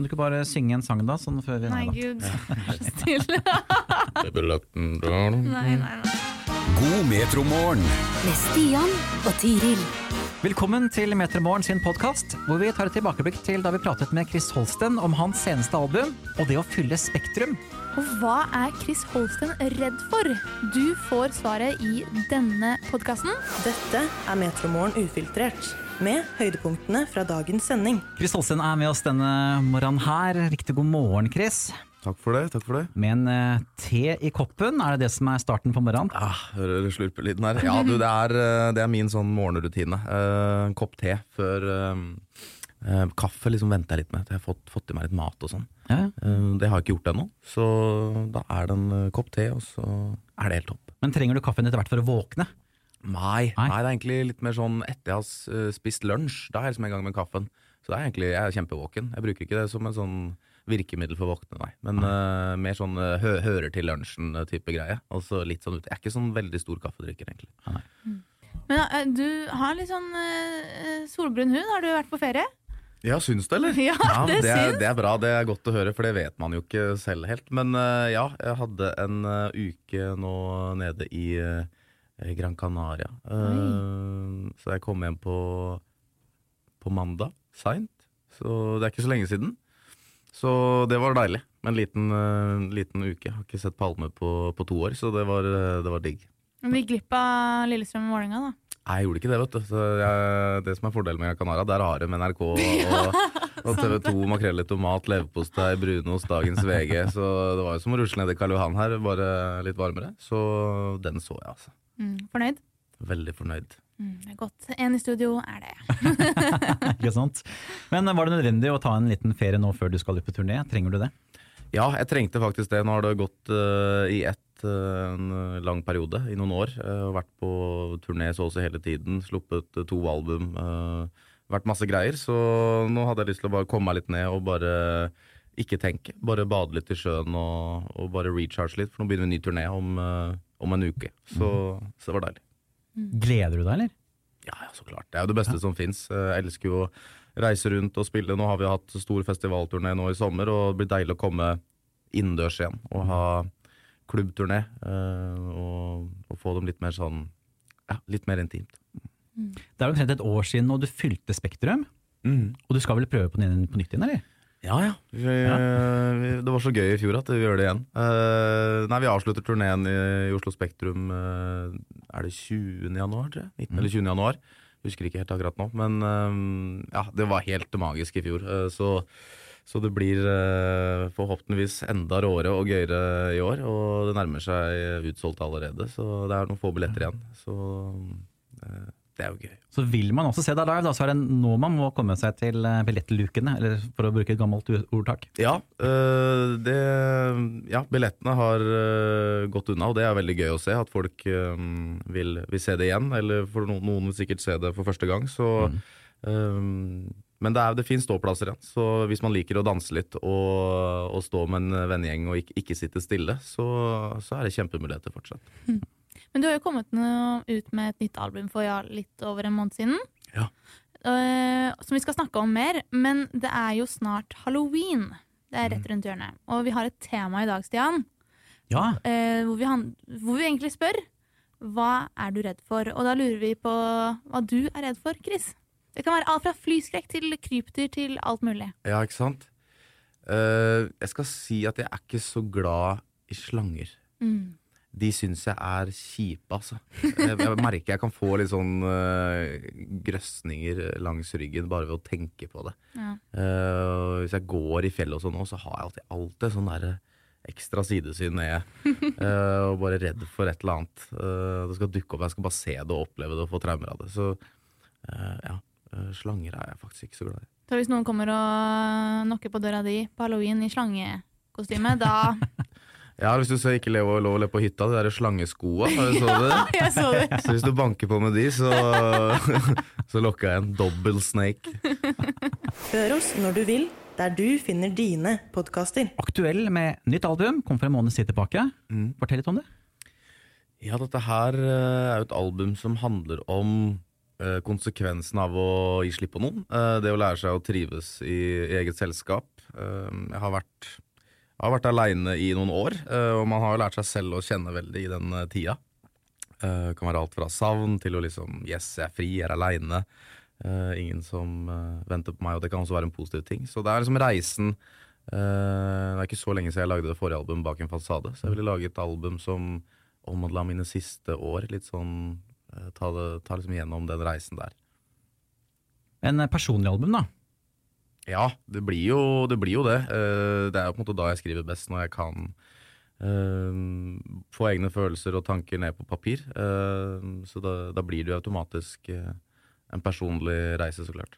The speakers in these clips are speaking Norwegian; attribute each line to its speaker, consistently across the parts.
Speaker 1: Kan du ikke bare synge en sang da, sånn før vi
Speaker 2: Nei,
Speaker 1: da?
Speaker 2: gud. Vær så snill. Nei, nei, nei.
Speaker 3: God metromorgen.
Speaker 4: med Stian og Tiril.
Speaker 1: Velkommen til Metromorgen sin podkast, hvor vi tar et tilbakeblikk til da vi pratet med Chris Holsten om hans seneste album og det å fylle Spektrum.
Speaker 2: Og hva er Chris Holsten redd for? Du får svaret i denne podkasten.
Speaker 5: Dette er Metromorgen ufiltrert, med høydepunktene fra dagens sending.
Speaker 1: Chris Holsten er med oss denne morgenen her. Riktig god morgen, Chris.
Speaker 6: Takk for det. takk for det.
Speaker 1: Med en uh, te i koppen, er det det som er starten på morgenen?
Speaker 6: Ja, hører du slurpelyden her? Ja, du, det er, eh, det er min sånn morgenrutine. Uh, En kopp te før eh, eh, Kaffe liksom venter jeg litt med til jeg har fått, fått i meg litt mat og sånn.
Speaker 1: Ja.
Speaker 6: Det har jeg ikke gjort ennå, så da er det en kopp te, og så er det helt topp.
Speaker 1: Men trenger du kaffen etter hvert for å våkne?
Speaker 6: Nei,
Speaker 1: Nei.
Speaker 6: nei, det er egentlig litt mer sånn etter jeg har eh, spist lunsj. Da er jeg liksom i gang med kaffen. Så det er egentlig, jeg er kjempevåken. Jeg bruker ikke det som en sånn virkemiddel for å våkne, nei. Men eh, mer sånn eh, hø hører til lunsjen-type greie. Altså litt sånn ut. Jeg er ikke sånn veldig stor kaffedrikker, egentlig.
Speaker 2: Men uh, du har litt sånn uh, solbrun hud. Har du vært på ferie?
Speaker 6: Ja, syns det, eller?
Speaker 2: Ja,
Speaker 6: ja
Speaker 2: det
Speaker 6: det, er,
Speaker 2: syns.
Speaker 6: det er bra, det er godt å høre, for det vet man jo ikke selv helt. Men ja, jeg hadde en uke nå nede i eh, Gran Canaria. Uh, så jeg kom hjem på, på mandag, seint. Så det er ikke så lenge siden. Så det var deilig. Med en liten, uh, liten uke. Jeg har ikke sett Palme på, på to år, så det var, eh, det var digg.
Speaker 2: Vi gikk glipp av Lillestrøm-Vålerenga, da.
Speaker 6: Nei, jeg gjorde ikke det, vet du. Så jeg, det som er fordelen med Gran Canaria, der har de NRK og, og TV 2, makrell i tomat, leverpostei, brunost, dagens VG. Så det var jo som å rusle ned i Karl Johan her, bare litt varmere. Så den så jeg, altså.
Speaker 2: Mm, fornøyd?
Speaker 6: Veldig fornøyd.
Speaker 2: Mm, det er godt. En i studio er det.
Speaker 1: Ikke sant? Men eh, var det nødvendig å ta en liten ferie nå før du skal ut på turné? Trenger du det?
Speaker 6: Ja, jeg trengte faktisk det. Nå har det gått uh, i ett eh, en lang periode, i noen år. Har vært på turné så å si hele tiden, sluppet to album. Uh, vært masse greier, så nå hadde jeg lyst til å bare komme meg litt ned og bare ikke tenke. Bare bade litt i sjøen og, og bare recharge litt, for nå begynner vi en ny turné om, eh, om en uke. Så, så det var deilig.
Speaker 1: Gleder du deg, eller?
Speaker 6: Ja, ja, så klart. Det er jo det beste som fins. Jeg elsker jo å reise rundt og spille. Nå har vi hatt stor festivalturné nå i sommer, og det blir deilig å komme innendørs igjen og ha klubbturné. eh, Og, og få dem litt mer sånn ja, litt mer intimt.
Speaker 1: Det er omtrent et år siden og du fylte Spektrum. Og du skal vel prøve på den på nytt igjen, eller?
Speaker 6: Ja, ja. Vi, vi, det var så gøy i fjor at vi gjør det igjen. Uh, nei, Vi avslutter turneen i, i Oslo Spektrum uh, Er det 20. januar, tror jeg? 19. eller 20. januar. Husker ikke helt akkurat nå. Men uh, ja, det var helt magisk i fjor. Eh, så, så det blir eh, forhåpentligvis enda råere og gøyere i år. Og det nærmer seg utsolgt allerede, så det er noen få billetter igjen. Så eh, det er jo gøy.
Speaker 1: Så vil man også se deg live, da, så er det nå man må komme seg til eh, billettlukene, eller for å bruke et gammelt ordtak.
Speaker 6: Ja, øh, det, ja billettene har øh, gått unna, og det er veldig gøy å se. At folk øh, vil, vil se det igjen, eller for noen, noen vil sikkert se det for første gang. Så, øh, men det, er- det finnes ståplasser igjen, så hvis man liker å danse litt og, og stå med en vennegjeng og ikke, ikke sitte stille, så, så er det kjempemuligheter fortsatt.
Speaker 2: Men du har jo kommet ut med et nytt album for ja, litt over en måned siden.
Speaker 6: Ja.
Speaker 2: Uh, som vi skal snakke om mer, men det er jo snart halloween. Det er
Speaker 6: Mm.
Speaker 2: rett rundt hjørnet. Og vi har et tema i dag, Stian,
Speaker 1: Ja,
Speaker 2: Uh, hvor, vi hvor vi egentlig spør hva er du redd for? Og da lurer vi på hva du er redd for, Chris. Det kan være alt fra flyskrekk til krypdyr til alt mulig.
Speaker 6: Ja, ikke sant? Uh, jeg skal si at jeg er ikke så glad i slanger. De syns jeg er kjipe, altså. Jeg, jeg merker jeg kan få litt sånn uh, grøsninger langs ryggen bare ved å tenke på det.
Speaker 2: Ja.
Speaker 6: Uh, hvis jeg går i fjellet og sånn så har jeg alltid, alltid sånn derre ekstra sidesyn nede. Uh, og bare redd for et eller annet. Eh, det skal dukke opp, jeg skal bare se det og oppleve det og få traumer av det. Så eh, ja, eh, slanger er jeg faktisk ikke så glad i.
Speaker 2: Så hvis noen kommer og knocker på døra di på halloween i slangekostyme, da
Speaker 6: Ja, hvis du ser ikke lov, lov å le på hytta, de der slangeskoa, har du så det?
Speaker 2: ja, Jeg så det.
Speaker 6: Så hvis du banker på med de, så, så lokker jeg en double snake.
Speaker 5: Hør oss når du vil, der du finner dine podkaster.
Speaker 1: aktuell med nytt album, kom for en måned siden tilbake. Fortell litt om det.
Speaker 6: Ja, dette her eh, er jo et album som handler om eh, konsekvensen av å gi slipp på noen. Eh, det å lære seg å trives i, eget selskap. Jeg har vært, jeg har vært aleine i noen år, eh, og man har jo lært seg selv å kjenne veldig i den eh, tida. Det kan være alt fra savn til å liksom Yes, jeg er fri, jeg er aleine. ingen som eh, venter på meg, og det kan også være en positiv ting. Så det er liksom reisen eh, Det er ikke så lenge siden jeg lagde det forrige albumet bak en fasade, så jeg ville lage et album som omhandla mine siste år. Litt sånn eh, ta, det, ta liksom gjennom den reisen der.
Speaker 1: En eh, personlig album, da.
Speaker 6: Ja, det blir jo det. Blir jo det. Eh, det er jo på en måte da jeg skriver best, når jeg kan eh, få egne følelser og tanker ned på papir. Eh, så da, da blir det jo automatisk en personlig reise, så klart.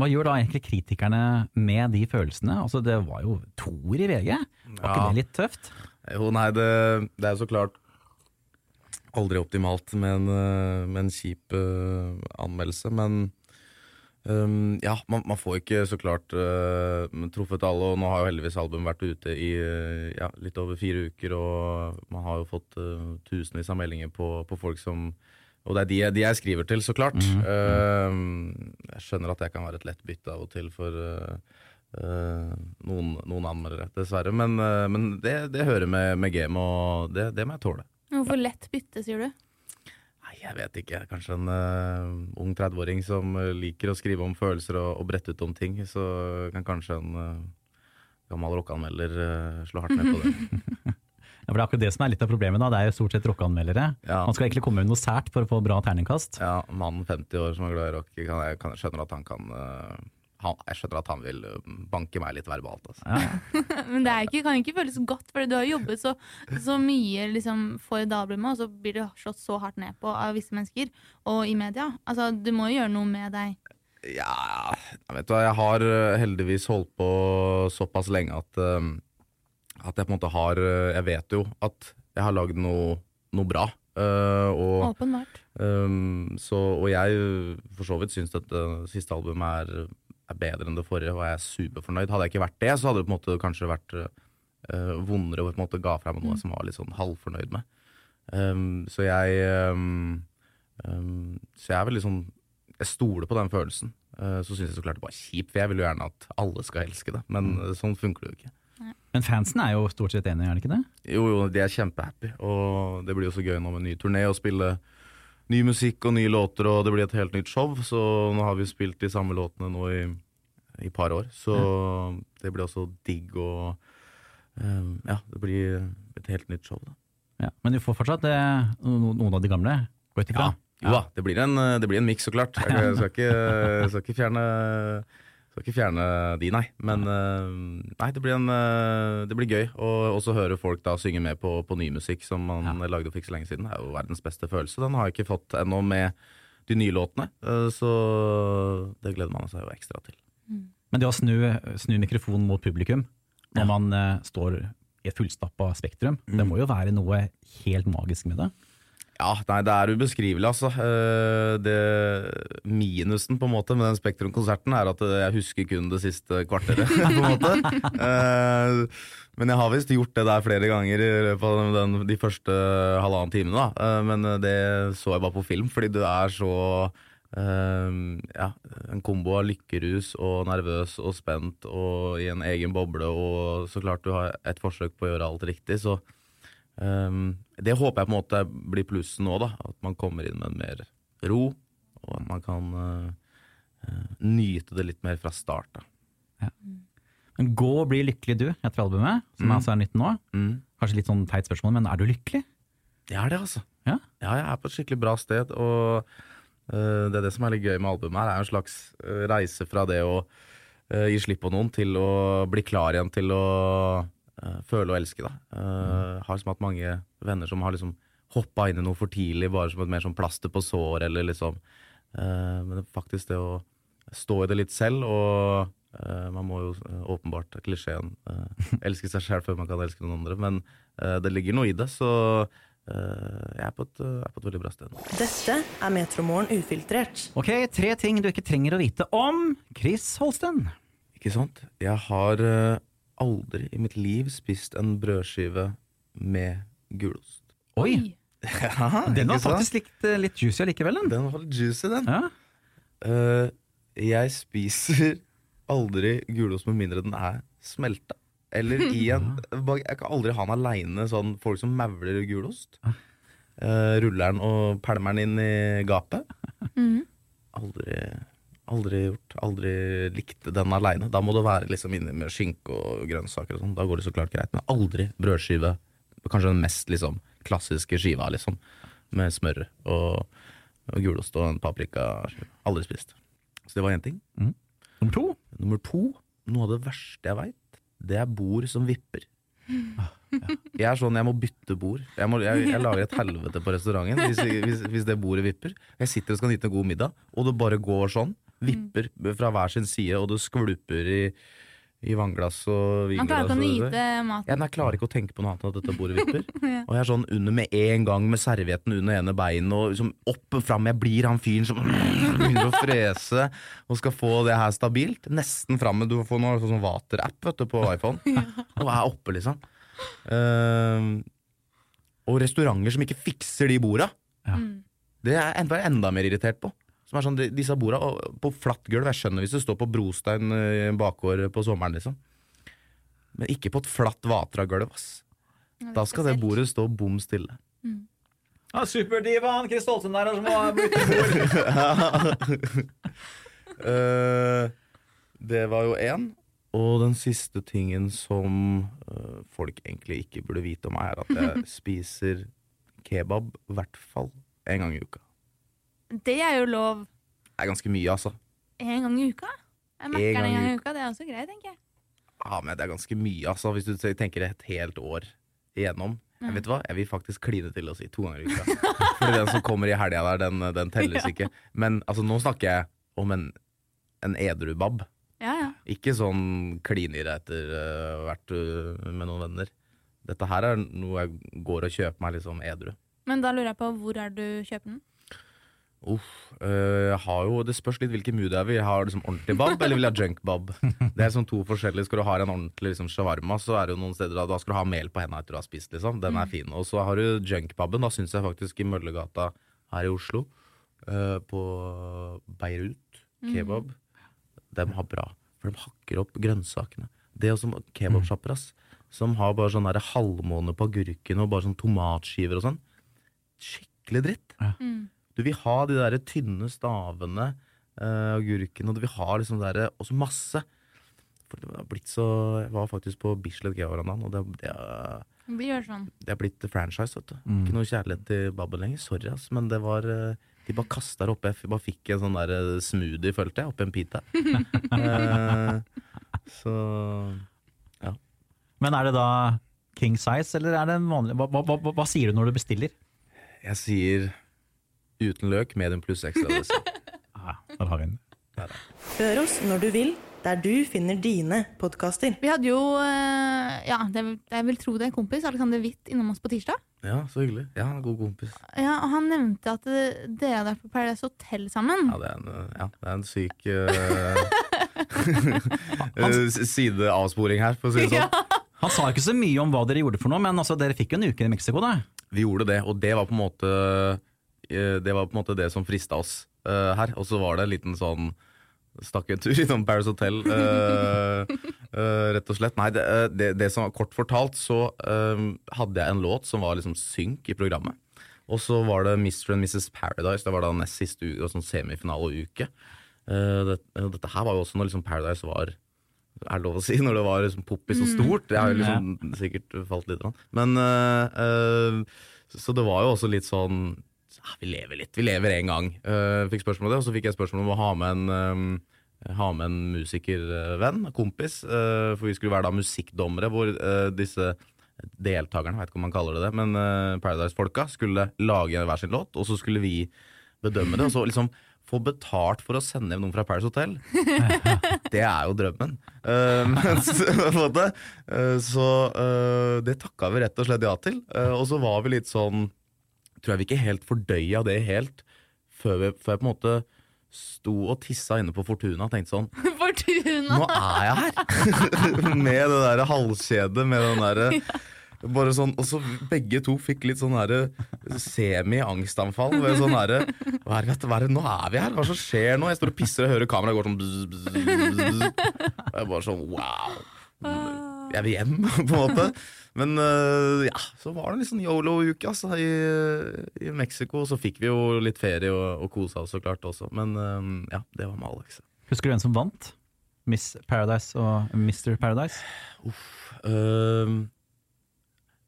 Speaker 1: Hva gjør da egentlig kritikerne med de følelsene? Altså, det var jo toer i VG. Var ikke
Speaker 6: Ja.
Speaker 1: det litt tøft?
Speaker 6: Jo, nei, det, det er så klart aldri optimalt med en, med en kjip uh, anmeldelse, men ehm, ja, man, man får ikke så klart uh, truffet alle, og nå har jo heldigvis albumet vært ute i uh, ja, litt over fire uker, og man har jo fått uh, tusenvis av meldinger på, på folk som og det er de, de jeg skriver til, så klart. Ehm, jeg skjønner at jeg kan være et lett bytte av og til for noen, noen anmeldere, dessverre. Men, men det, det hører med, med gamet, og det, det må jeg tåle.
Speaker 2: Hvorfor lett bytte, sier du?
Speaker 6: Jeg vet ikke. Kanskje en uh, ung 30-åring som eh, liker å skrive om følelser og, og brette ut om ting. Så kan kanskje en uh, gammel rockeanmelder uh, slå hardt ned på det.
Speaker 1: Ja, for det er akkurat det som er litt av problemet. da, Det er jo stort sett rockeanmeldere.
Speaker 6: Ja.
Speaker 1: Man skal egentlig komme med noe sært for å få bra terningkast.
Speaker 6: Ja, Mannen 50 år som er glad i rock, kan, jeg kan, skjønner at han kan eh, han, Jeg skjønner at han vil eh, banke meg litt verbalt. Altså.
Speaker 1: Ja.
Speaker 2: Men det er ikke, kan ikke føles godt, for du har jobbet så, så mye liksom, for Dagbladet, albumet, og så blir det slått så hardt ned på av visse mennesker, og i media. Altså, du må jo gjøre noe med deg.
Speaker 6: Ja, jeg vet du hva, jeg har eh, heldigvis holdt på såpass lenge at, eh, at jeg på en måte har eh, Jeg vet jo at jeg har lagd noe, noe bra. Uh, og,
Speaker 2: Åpenbart.
Speaker 6: Um, så, og jeg for så vidt syns at det siste albumet er, er bedre enn det forrige, og jeg er superfornøyd. Hadde jeg ikke vært det, så hadde det på en måte kanskje vært uh, vondere og på en måte ga fra meg noe som var litt sånn halvfornøyd med. Um, så jeg um, um, Så jeg er veldig sånn Jeg stoler på den følelsen. Uh, så syns jeg så klart det bare er kjipt, for jeg vil jo gjerne at alle skal elske det. Men mm. sånn funker det jo ikke.
Speaker 1: Men fansen er jo stort sett enige, er det ikke det?
Speaker 6: Jo, jo, de er kjempehappy, og det blir jo så gøy nå med ny turné å spille ny musikk og nye låter, og det blir et helt nytt show. Så nå har vi spilt de samme låtene nå i i par år, så det blir også digg og um, Ja, det blir et helt nytt show, da.
Speaker 1: Ja. Men du får fortsatt det, noen av de gamle? Går ikke ja.
Speaker 6: Jo da, det blir en, det blir en miks, så klart. Jeg skal ikke, skal ikke fjerne skal ikke fjerne de, nei. Men eh, nei, det blir, en, eh, det blir gøy. Og også høre folk da synge med på, på ny musikk som man lagde for ikke så lenge siden. Det er jo verdens beste følelse. Den har jeg ikke fått ennå med de nye låtene, eh, så det gleder man seg jo ekstra til.
Speaker 1: Men det å snu, snu mikrofonen mot publikum når man eh, står i et fullstappa spektrum, det må jo være noe helt magisk med det.
Speaker 6: Ja, nei, det er ubeskrivelig, altså. Eh, Det, minusen på en måte med den Spektrum-konserten er at jeg husker kun det siste kvarteret. på en måte. Eh, Men jeg har visst gjort det der flere ganger i løpet av den, de første halvannen timene. da. Eh, Men det så jeg bare på film, fordi du er så ja, en kombo av lykkerus og nervøs og spent og i en egen boble, og så klart du har et forsøk på å gjøre alt riktig, så Um, det håper jeg på en måte blir plussen nå, da. At man kommer inn med mer ro, og at man kan uh, uh, nyte det litt mer fra start. Da.
Speaker 1: Men Gå og bli lykkelig du, etter albumet, som altså er nytt nå.
Speaker 6: Mm.
Speaker 1: Kanskje litt sånn teit spørsmål, men er du lykkelig?
Speaker 6: Jeg er det, altså.
Speaker 1: Ja.
Speaker 6: Ja, jeg er på et skikkelig bra sted, og uh, det er det som er litt gøy med albumet her, er en slags reise fra det å gi slipp på noen, til å bli klar igjen til å føle og elske. Da. Uh, Har liksom hatt mange venner som har liksom hoppa inn i noe for tidlig, bare som et mer sånn plaster på sår, eller liksom uh, Men det faktisk det å stå i det litt selv, og uh, man må jo uh, åpenbart, klisjeen, uh, elske seg sjøl før man kan elske noen andre, men uh, det ligger noe i det, så uh, jeg er på, et, er på et veldig bra sted nå.
Speaker 5: Dette er Metromorgen ufiltrert.
Speaker 1: Ok, tre ting du ikke trenger å vite om Chris Holsten.
Speaker 6: Ikke sant? Jeg har eh, aldri i mitt liv spist en brødskive med gulost.
Speaker 1: Oi,
Speaker 6: Ja,
Speaker 1: den var faktisk litt, eh, litt juicy allikevel. Den.
Speaker 6: Den var litt juicy, den.
Speaker 1: Ja.
Speaker 6: Uh, jeg spiser aldri gulost med mindre den er smelta. Eller i en Jeg kan aldri ha den aleine, sånn folk som mauler gulost. Uh, ruller den og pælmer den inn i gapet.
Speaker 2: Mhm.
Speaker 6: Aldri, aldri gjort. Aldri likt den aleine. Da må det være liksom inni med skinke og grønnsaker og sånn. Da går det så klart greit. Men aldri brødskive. Kanskje den mest liksom klassiske skiva, liksom. Med smør og, og gulost og en paprika. Aldri spist. Så det var én ting.
Speaker 1: Nummer to.
Speaker 6: Nummer to, noe av det verste jeg veit, det er bord som vipper. Jeg er sånn, jeg må bytte bord. Jeg, må, jeg, jeg lager et helvete på restauranten hvis, hvis, hvis det bordet vipper. Jeg sitter og skal nyte en god middag, og det bare går sånn. Vipper fra hver sin side, og det skvulper i, i vannglass og
Speaker 2: Man klarer ikke å
Speaker 6: vinglass.
Speaker 2: nyte maten.
Speaker 6: jeg klarer ikke å tenke på noe annet enn at dette bordet vipper. Og jeg er sånn under med en gang med servietten under ene beinet og liksom opp og fram. Jeg blir han fyren som begynner å frese og skal få det her stabilt. Nesten framme. Du får noe sånn Vater-app på iPhone. Og er oppe, liksom. Ehm, og restauranter som ikke fikser de borda.
Speaker 1: Ja.
Speaker 6: Det er jeg enda, enda mer irritert på. Som er sånn, de- Disse borda på flatt gulv. Jeg skjønner hvis det står på brostein eh, i en bakgård på sommeren, liksom. Men ikke på et flatt Vatra-gulv. ass. Da skal det bordet stå bom stille.
Speaker 1: Ja, Superdivaen Chris Stolten der som har blitt bord.
Speaker 6: uh, det var jo én. Og den siste tingen som uh, folk egentlig ikke burde vite om er at jeg spiser kebab i hvert fall en gang i uka.
Speaker 2: Det er jo lov
Speaker 6: Det er ganske mye, altså.
Speaker 2: en gang i uka. Jeg
Speaker 6: En
Speaker 2: merker
Speaker 6: gang
Speaker 2: det en gang i uka. Det er også greit, tenker jeg.
Speaker 6: Ja, men det er ganske mye, altså. Hvis du tenker et helt år igjennom. Jeg vet hva, jeg vil faktisk kline til å si to ganger i uka. For den som kommer i helga der, den, den telles ikke. Men altså, nå snakker jeg om en, en edru bab.
Speaker 2: Ja, ja.
Speaker 6: Ikke sånn klinere etter uh, vært uh, med noen venner. Dette her er noe jeg går og kjøper meg liksom edru.
Speaker 2: Men da lurer jeg på hvor er du kjøper den?
Speaker 6: Uff, øh, jeg har jo, Det spørs litt hvilken mood jeg vil. Jeg har liksom ordentlig bab, eller vil jeg ha junk bab? Det er sånn to forskjellige. Skal du ha en ordentlig liksom, shawarma, så er det jo noen steder da, da skal du ha mel på hendene etter du har spist. liksom. Den er fin. Og så har du junk-baben. Da syns jeg faktisk i Møllergata her i Oslo, uh, på Beirut kebab, de har bra. For de hakker opp grønnsakene. Det er også kebabsjapper, ass. Som har bare sånn halvmåne på agurken og bare sånn tomatskiver og sånn. Skikkelig dritt. Du vil ha de der tynne stavene, uh, agurken, og du vil ha liksom der, også masse. For det har blitt så Jeg var faktisk på Bislett Georandaen, og det, det, er-
Speaker 2: det sånn.
Speaker 6: det er blitt franchise, vet du. Ikke noe kjærlighet til babben lenger. Sorry, ass, men det var eh, De bare kasta det oppi. Jeg bare fikk en sånn der eh, smoothie, følte jeg, oppi en pita. Eh, så
Speaker 1: Men er det da king size, eller er det en vanlig hva, hva, hva, hva sier du når du bestiller?
Speaker 6: jeg sier uten løk, medium pluss ekstra.
Speaker 1: Ja, der har vi den.
Speaker 5: Hør oss når du vil, der du finner dine podkaster.
Speaker 2: Vi hadde jo, eh, ja, det, jeg vil tro det er en kompis, Alexander Witt, innom oss på tirsdag.
Speaker 6: Ja, så hyggelig. Ja, han er god kompis.
Speaker 2: Ja, og Han nevnte at eh, dere hadde vært på Paradise Hotel sammen.
Speaker 6: Ja, det er en, eh, ja, det er en syk eh, eh, sideavsporing her, for å si det sånn.
Speaker 1: Han sa ikke så mye om hva dere gjorde for noe, men altså, dere fikk jo en uke i Mexico, da.
Speaker 6: Vi gjorde det, og det var på en måte Det var på en måte det som frista oss uh, her. Og så var det en liten sånn Stakk en tur innom Paris Hotel, uh, uh, rett og slett. Nei, det, eh, det, det som var kort fortalt, så uh, hadde jeg en låt som var liksom synk i programmet. Og så var det Mr. and Mrs. Paradise. Det var da nest siste uke, sånn semifinaleuke. Uh, det, dette her var jo også når liksom Paradise var er det lov å si, når det var liksom poppis og stort. Det har jo liksom sikkert falt litt. Men Så det var jo også litt sånn ja, Vi lever litt. Vi lever én gang. Uh, fikk spørsmål om det, og så fikk jeg spørsmål om å ha med en um, ha med en musikervenn, kompis, øh, for vi skulle være da musikkdommere, hvor disse deltakerne, veit ikke om man kaller det det, men Paradise-folka skulle lage hver sin låt, og så skulle vi bedømme det, og så liksom få betalt for å sende hjem noen fra Paradise Hotel. Det er jo drømmen. Men så, eh, eh, det takka vi rett og slett ja til. Eh, og så var vi litt sånn Tror jeg vi ikke helt fordøya det helt før, vi, før jeg på en måte sto og tissa inne på Fortuna og tenkte sånn
Speaker 2: Fortuna!
Speaker 6: Nå er jeg her! med det derre halskjedet, med den derre bare sånn, og så begge to fikk litt sånn derre semi-angstanfall. ved Sånn derre hva er, det- hva er det, Nå er vi her! Hva som skjer nå? Jeg står og pisser og hører kameraet går sånn bzz, bzz, bzz. Og jeg bare sånn wow. jeg vil hjem, på en måte. Men øh, ja, så var det en litt sånn yolo-uke altså, i, i Mexico. Så fikk vi jo litt ferie og, og kosa oss så klart også. Men øh, ja, det var med Alex.
Speaker 1: Husker du hvem som vant? Miss Paradise og Mr. Paradise?
Speaker 6: Øhm,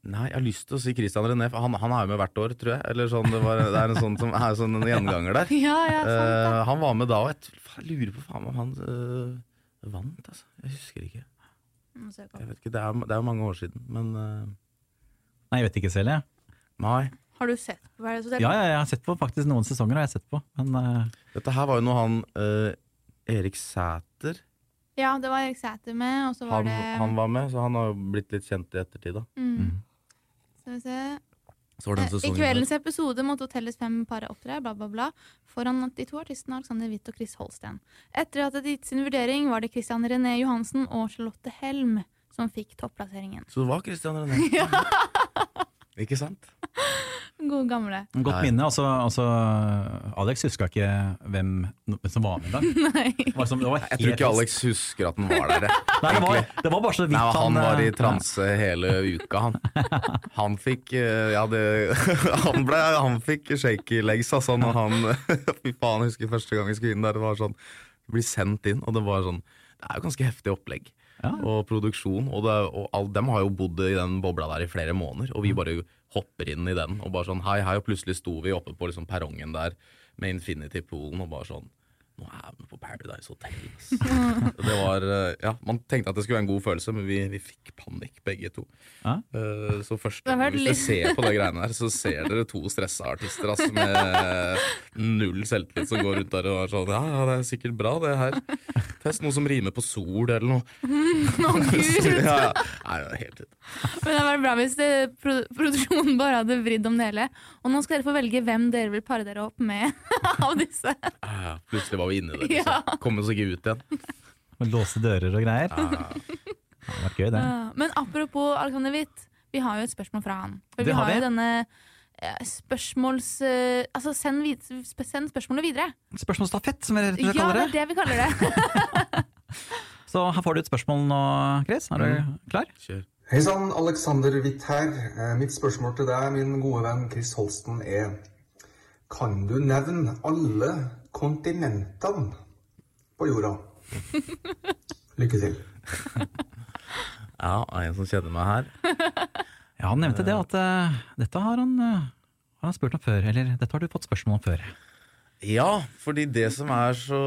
Speaker 6: nei, jeg har lyst til å si Christian René, for han, han er jo med hvert år, tror jeg. Eller sånn, det, var, det er en sånn som er sånn en gjenganger der.
Speaker 2: Ja, ja, sant.
Speaker 6: Eh, han var med da, og jeg, jeg lurer på faen om han øh, vant, altså. Jeg husker ikke.
Speaker 2: Opp.
Speaker 6: Jeg vet ikke, Det er, det er jo mange år siden, men uh...
Speaker 1: Nei, jeg vet ikke selv, jeg.
Speaker 6: nei.
Speaker 2: Har du sett på Paradise Hotel?
Speaker 1: Ja, ja, jeg har sett på faktisk noen sesonger, har jeg sett på. Men uh...
Speaker 6: Dette her var jo noe han uh, Erik Sæter
Speaker 2: Ja, det var Erik Sæter med, og så var
Speaker 6: han,
Speaker 2: det
Speaker 6: han var med, så han har jo blitt litt kjent i ettertid. da
Speaker 2: mm. Skal vi se. Eh, I kveldens episode måtte hotellets fem paret opptre, bla, bla, bla, foran de to artistene Alexander Witt og Chris Holsten. Etter at de hadde gitt sin vurdering, var det Christian René Johansen og Charlotte Helm som fikk topplasseringen.
Speaker 6: Så det var Christian René. Ikke sant?
Speaker 2: God gamle.
Speaker 1: godt minne. Altså, altså, Alex huska ikke hvem hvem som var med engang. Det var som- det var
Speaker 6: Jeg tror ikke Alex husker at han var der.
Speaker 1: Nei, det, var, det var bare så vidt
Speaker 6: Nei, han var i
Speaker 1: eh,
Speaker 6: transe hele uka, han. Han fikk eh, Ja, det Han, ble, han fikk shaky legs, altså, når han Fy faen, jeg husker første gang jeg skulle inn der. Det var sånn Bli sendt inn, og det var sånn Det er jo ganske heftig opplegg.
Speaker 1: Ja.
Speaker 6: Og produksjon. Og, det, og all, dem har jo bodd i den bobla der i flere måneder, og vi bare hopper inn i den og bare sånn hei, hei, og plutselig sto vi oppe på liksom perrongen der med Infinity-poolen og bare sånn nå er vi på Paradise Hotel. Det var, eh, ja, Man tenkte at det skulle være en god følelse, men vi, vi fikk panikk begge to. Eh, Så
Speaker 2: vært
Speaker 6: Hvis dere ser på de greiene her, så ser dere to stressa artister altså, med null selvtillit som går rundt der og er sånn Ja, ja, det er sikkert bra, det her. Test noe som rimer på sol, eller noe.
Speaker 2: Å, Gud!
Speaker 6: ja, ja. Nei, det er helt ut.
Speaker 2: Men det hadde vært bra hvis det, produksjonen bare hadde vridd om det hele. Og nå skal dere få velge hvem dere vil pare dere opp med av disse.
Speaker 6: Ja, ja. Plutselig var vi inne i det. Liksom.
Speaker 2: Ja.
Speaker 6: Kom oss ikke ut igjen.
Speaker 1: Og låse dører og greier.
Speaker 6: Ja,
Speaker 1: Det vært gøy, det.
Speaker 2: Ja, Men apropos Alexander Witt, vi har jo et spørsmål fra han. For
Speaker 1: Det
Speaker 2: vi
Speaker 1: har
Speaker 2: har,
Speaker 1: vi.
Speaker 2: jo denne eh, spørsmåls... eh, altså send, vid send spørsmålet videre.
Speaker 1: Spørsmålsstafett, som vi rett og slett
Speaker 2: Ja,
Speaker 1: kaller
Speaker 2: det
Speaker 1: det.
Speaker 2: er det vi kaller det.
Speaker 1: Så her får du et spørsmål nå, Chris. Er du klar?
Speaker 6: kjør.
Speaker 7: Hei sann, Alexander Witt her. Eh, Mitt spørsmål til deg, min gode venn Chris Holsten, er Kan du nevne alle kontinentene på jorda? Lykke til.
Speaker 6: Ja, en som kjenner meg her?
Speaker 1: Ja, Han nevnte det at uh, dette har han, uh, har han spurt om før. Eller dette har du fått spørsmål om før.
Speaker 6: Ja, fordi det som er så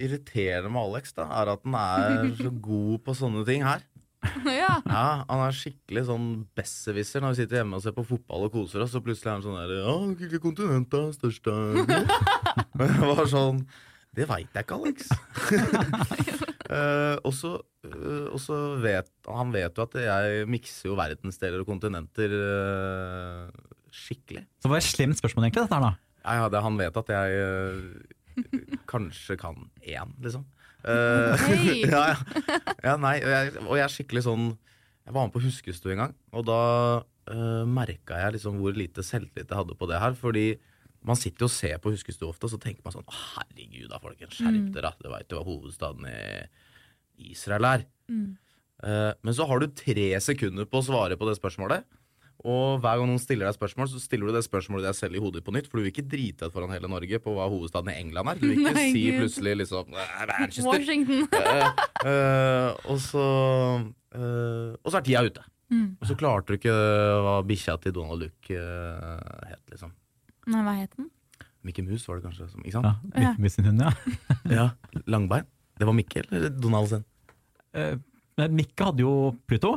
Speaker 6: irriterende med Alex, da, er at han er så god på sånne ting her.
Speaker 2: ja.
Speaker 6: Ja, Han er skikkelig sånn besserwisser når vi sitter hjemme og ser på fotball og koser oss, og plutselig er han sånn der Ja, hvilket kontinent er størst? da?» Jeg var sånn Det veit jeg ikke, Alex. uh, og så uh, vet han vet jo at jeg mikser jo verdensdeler og kontinenter uh, skikkelig.
Speaker 1: Så det var et slemt spørsmål, egentlig, dette her da.
Speaker 6: Ja, ja, det, han vet at jeg kanskje kan én, liksom. Eh,
Speaker 2: Hei!
Speaker 6: ja, ja. ja, nei, og jeg, og jeg er skikkelig sånn Jeg var med på Huskestue en gang, og da uh, merka jeg liksom hvor lite selvtillit jeg hadde på det her. Fordi man sitter jo og ser på Huskestue ofte, og så tenker man sånn Å, herregud da, folkens, skjerp dere, da. Du veit jo hva hovedstaden i Israel er. Eh, men så har du tre sekunder på å svare på det spørsmålet. Og hver gang noen stiller deg spørsmål, så stiller du det spørsmålet deg selv i hodet på nytt. For du vil ikke drite deg foran hele Norge på hva hovedstaden i England er. Du vil ikke
Speaker 2: Nei,
Speaker 6: si
Speaker 2: Gud.
Speaker 6: plutselig liksom "Eh, Manchester.
Speaker 2: Washington.
Speaker 6: uh, uh, og så uh, Og så er tida ute.
Speaker 2: Mm.
Speaker 6: Og så klarte du ikke hva bikkja til Donald Duck het, liksom.
Speaker 2: Nei, hva het den?
Speaker 6: Mickey Mouse var det kanskje. Som, ikke sant?
Speaker 1: Ja. Mikke sin hund, ja.
Speaker 6: Ja. Langbein. Det var Mikke eller Donald sin?
Speaker 1: Eh, men Mikke hadde jo Pluto.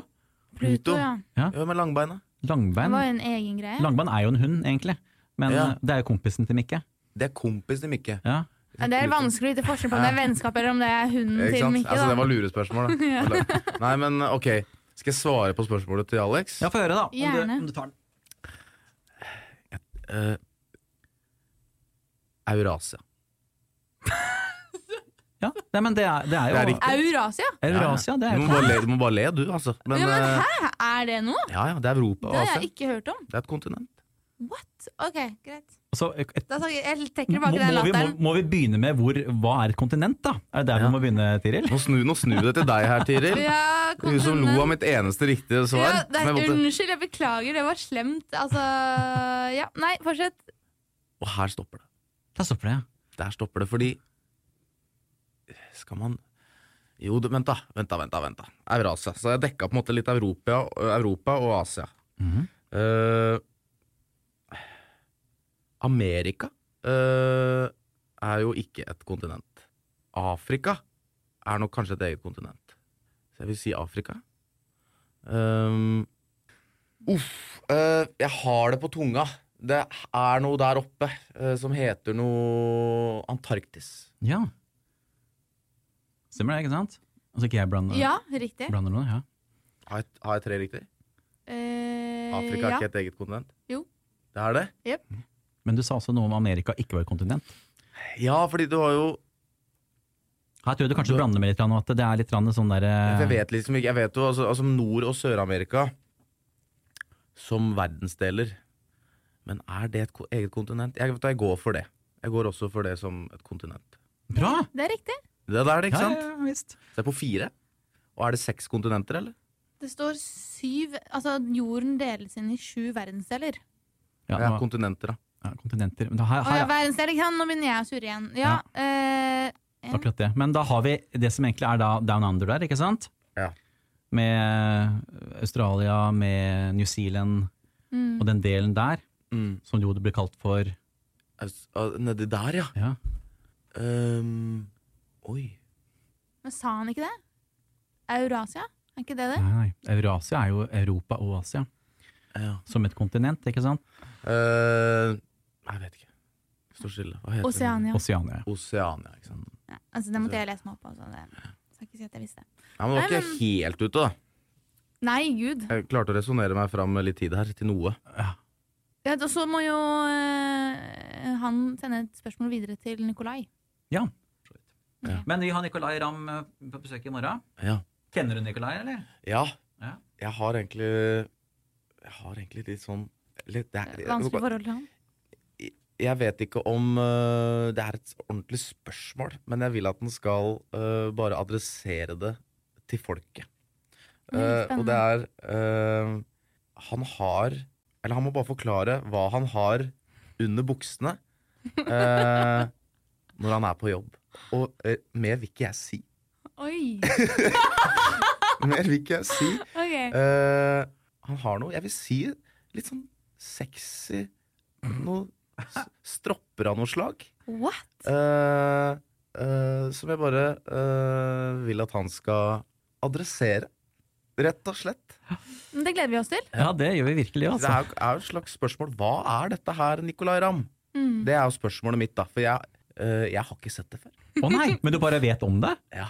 Speaker 6: Pluto.
Speaker 2: ja.
Speaker 6: Ja, ja. langbein, da?
Speaker 2: Det
Speaker 1: Langbein.
Speaker 2: var en egen greie.
Speaker 1: Langbein er jo en hund, egentlig. Men
Speaker 6: Ja.
Speaker 1: eh, det er jo kompisen til Mikke.
Speaker 6: Det er kompisen til Mikke.
Speaker 1: Ja.
Speaker 2: Ja, det er vanskelig å vite forskjell på om det er vennskap eller om det er hunden
Speaker 6: Ikke
Speaker 2: til? Mikke.
Speaker 6: Altså, det var lurespørsmål, da. Nei, men ok. Skal jeg svare på spørsmålet til Alex?
Speaker 1: ja, få høre, da. Om
Speaker 2: Gjerne.
Speaker 1: du, om du tar den.
Speaker 6: Uh, Eurasia.
Speaker 1: Ja, Nei, men det er, det er jo
Speaker 6: Det er riktig.
Speaker 2: Eurasia?
Speaker 1: Eurasia, det er
Speaker 6: du,
Speaker 1: jo
Speaker 6: må bare le, du må bare le, du, altså. Men,
Speaker 2: ja, men
Speaker 6: eh,
Speaker 2: hæ? Er det noe?
Speaker 6: ja, ja, det er Europa og Det
Speaker 2: har
Speaker 6: Asia.
Speaker 2: jeg ikke hørt om.
Speaker 6: Det er et kontinent.
Speaker 2: What? Ok, greit.
Speaker 1: Så, et,
Speaker 2: Da tar jeg, jeg trekker
Speaker 1: må,
Speaker 2: tilbake den
Speaker 1: vi, må,
Speaker 2: latteren.
Speaker 1: må vi begynne med hvor, hva er et kontinent, da? Er det der
Speaker 6: Ja.
Speaker 1: vi må begynne, Tiril?
Speaker 6: Nå snur, nå snu det til deg her, Tiril.
Speaker 2: Ja,
Speaker 6: Du som lo av mitt eneste riktige svar.
Speaker 2: Ja, det er,
Speaker 6: jeg måtte-
Speaker 2: unnskyld, jeg beklager, det var slemt. Altså Ja, nei, fortsett.
Speaker 6: Og her stopper det.
Speaker 1: Der stopper det. ja.
Speaker 6: Der stopper det, fordi Skal man Jo, vent da, vent da, vent da, vent da. Eurasia. Så jeg dekka på en måte litt Europa, Europa og Asia.
Speaker 1: Mm
Speaker 6: -hmm. uh, Amerika uh, er jo ikke et kontinent. Afrika er nok kanskje et eget kontinent. Så jeg vil si Afrika. Um, uff, uh, jeg har det på tunga. Det er noe der oppe eh, som heter noe Antarktis.
Speaker 1: Ja. Stemmer det, ikke sant? Altså ikke jeg blander,
Speaker 2: Ja, riktig.
Speaker 1: blander noe? Ja.
Speaker 6: Har jeg, har jeg tre riktig?
Speaker 2: Eh,
Speaker 6: Afrika er
Speaker 2: ja.
Speaker 6: ikke et eget kontinent?
Speaker 2: Jo.
Speaker 6: Det er det?
Speaker 1: Men du sa også noe om Amerika ikke var et kontinent.
Speaker 6: Ja, fordi du har jo
Speaker 1: Her tror jeg du kanskje blander med litt, grann, og at det er litt grann sånn der
Speaker 6: Jeg vet liksom ikke Jeg vet jo altså, altså Nord- og Sør-Amerika som verdensdeler. Men er det et ko- eget kontinent? Jeg, vet, du, jeg går for det. Jeg går også for det som et kontinent.
Speaker 1: Bra!
Speaker 2: Det er riktig.
Speaker 6: Det er ikke
Speaker 1: Ja,
Speaker 6: sant?
Speaker 1: ja, ja, visst.
Speaker 6: Så det er på fire. Og er det seks kontinenter, eller?
Speaker 2: Det står syv Altså, jorden deles inn i sju verdensdeler.
Speaker 1: Ja,
Speaker 6: Ja, kontinenter, da.
Speaker 1: ja, kontinenter. Men da, har,
Speaker 2: har ja, verdensdeler, ikke sant? Nå begynner jeg å surre igjen. Ja. eh, en-
Speaker 1: akkurat det. Men da har vi det som egentlig er da Down Under der, ikke sant?
Speaker 6: Ja.
Speaker 1: Med Australia, med New Zealand
Speaker 2: mm.
Speaker 1: og den delen der,
Speaker 6: Mm.
Speaker 1: som jo det blir kalt for
Speaker 6: Nedi der, ja.
Speaker 1: ja.
Speaker 6: Ehm, oi.
Speaker 2: Men sa han ikke det? Eurasia? Er ikke det det?
Speaker 1: Nei, nei. Eurasia er jo Europa og Asia
Speaker 6: Ja.
Speaker 1: som et kontinent, ikke sant?
Speaker 6: Uh, jeg vet ikke. Står stille. Hva heter
Speaker 2: Oceania.
Speaker 1: Oceania.
Speaker 6: det? Oceania, ikke sant.
Speaker 2: Ja, altså, det måtte jeg lese meg opp på. Så det skal ikke si at jeg visste.
Speaker 6: Ja, men du var ikke
Speaker 2: men-
Speaker 6: helt ute, da.
Speaker 2: Nei, gud.
Speaker 6: Jeg klarte å resonnere meg fram med litt tid her til noe.
Speaker 1: Ja.
Speaker 2: Ja, og så må jo eh, han sende et spørsmål videre til Nikolai.
Speaker 1: ja.
Speaker 6: Ja.
Speaker 1: Men vi har Nicolay Ramm eh, på besøk i morgen.
Speaker 6: Ja.
Speaker 1: Kjenner du Nicolay, eller?
Speaker 6: Ja,
Speaker 1: Ja.
Speaker 6: jeg har egentlig Jeg har egentlig litt sånn litt, det er,
Speaker 2: Vanskelig forhold til han.
Speaker 6: Jeg vet ikke om uh, det er et ordentlig spørsmål, men jeg vil at den skal uh, bare adressere det til folket. Eh, og det er Han har Eller han må bare forklare hva han har under buksene eh, når han er på jobb. Og uh, mer vil ikke jeg si.
Speaker 2: Oi!
Speaker 6: Mer vil ikke jeg si.
Speaker 2: Okay.
Speaker 6: Uh, han har noe, jeg vil si, litt sånn sexy Noe stropper av noe slag.
Speaker 2: What?
Speaker 6: Uh, eh, som jeg bare eh, vil at han skal adressere. Rett og slett.
Speaker 2: Det gleder vi oss til.
Speaker 1: Ja, det gjør vi virkelig,
Speaker 6: Det
Speaker 1: altså.
Speaker 6: er jo er jo et slags spørsmål. Hva er dette her, Nicolay Ramm?
Speaker 2: Mm.
Speaker 6: Det er jo spørsmålet mitt, da. For jeg, eh, jeg har ikke sett det før.
Speaker 1: Å nei, men du bare vet om det?
Speaker 6: Ja.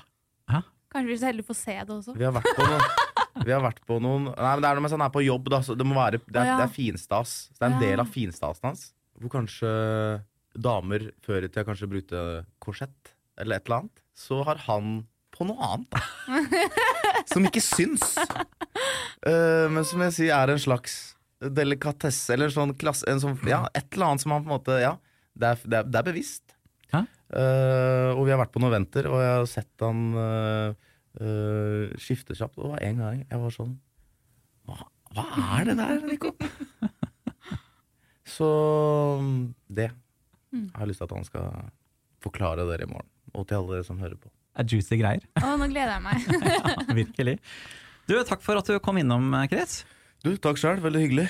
Speaker 2: Kanskje vi er så heldige å få se det også.
Speaker 6: Vi har vært på noen Vi har vært på noen Nei, men det er noe med sånn han er på jobb, da. Så det må være Det er,
Speaker 2: Å, ja.
Speaker 6: det er finstas. Så det er en
Speaker 2: Ja.
Speaker 6: del av finstasen hans. Hvor kanskje damer før i tida kanskje brukte korsett eller et eller annet. Så har han på noe annet, da. som ikke syns. Eh, men som jeg sier, er en slags delikatesse, eller en sånn klasse en sånn, Ja, et eller annet som han på en måte Ja, det er, det er, det er bevisst. Eh, og vi har vært på noen venter, og jeg har sett han uh, skifte kjapt. Og det var en gang jeg var sånn Hva, hva er det der, Nico? Så det jeg har jeg lyst til at han skal forklare dere i morgen. Og til alle dere som hører på.
Speaker 1: Det er juicy greier.
Speaker 2: Å, nå gleder jeg meg.
Speaker 1: Ja, virkelig. Du, takk for at du kom innom, Chris.
Speaker 6: Du, takk sjøl. Veldig hyggelig.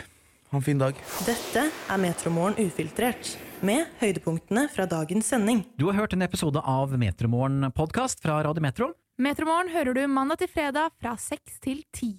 Speaker 6: Ha en fin dag.
Speaker 5: Dette er Metromorgen ufiltrert, med høydepunktene fra dagens sending.
Speaker 1: Du har hørt en episode av Metromorgen podkast fra Radio Metro.
Speaker 2: Metromorgen hører du mandag til fredag fra seks til ti.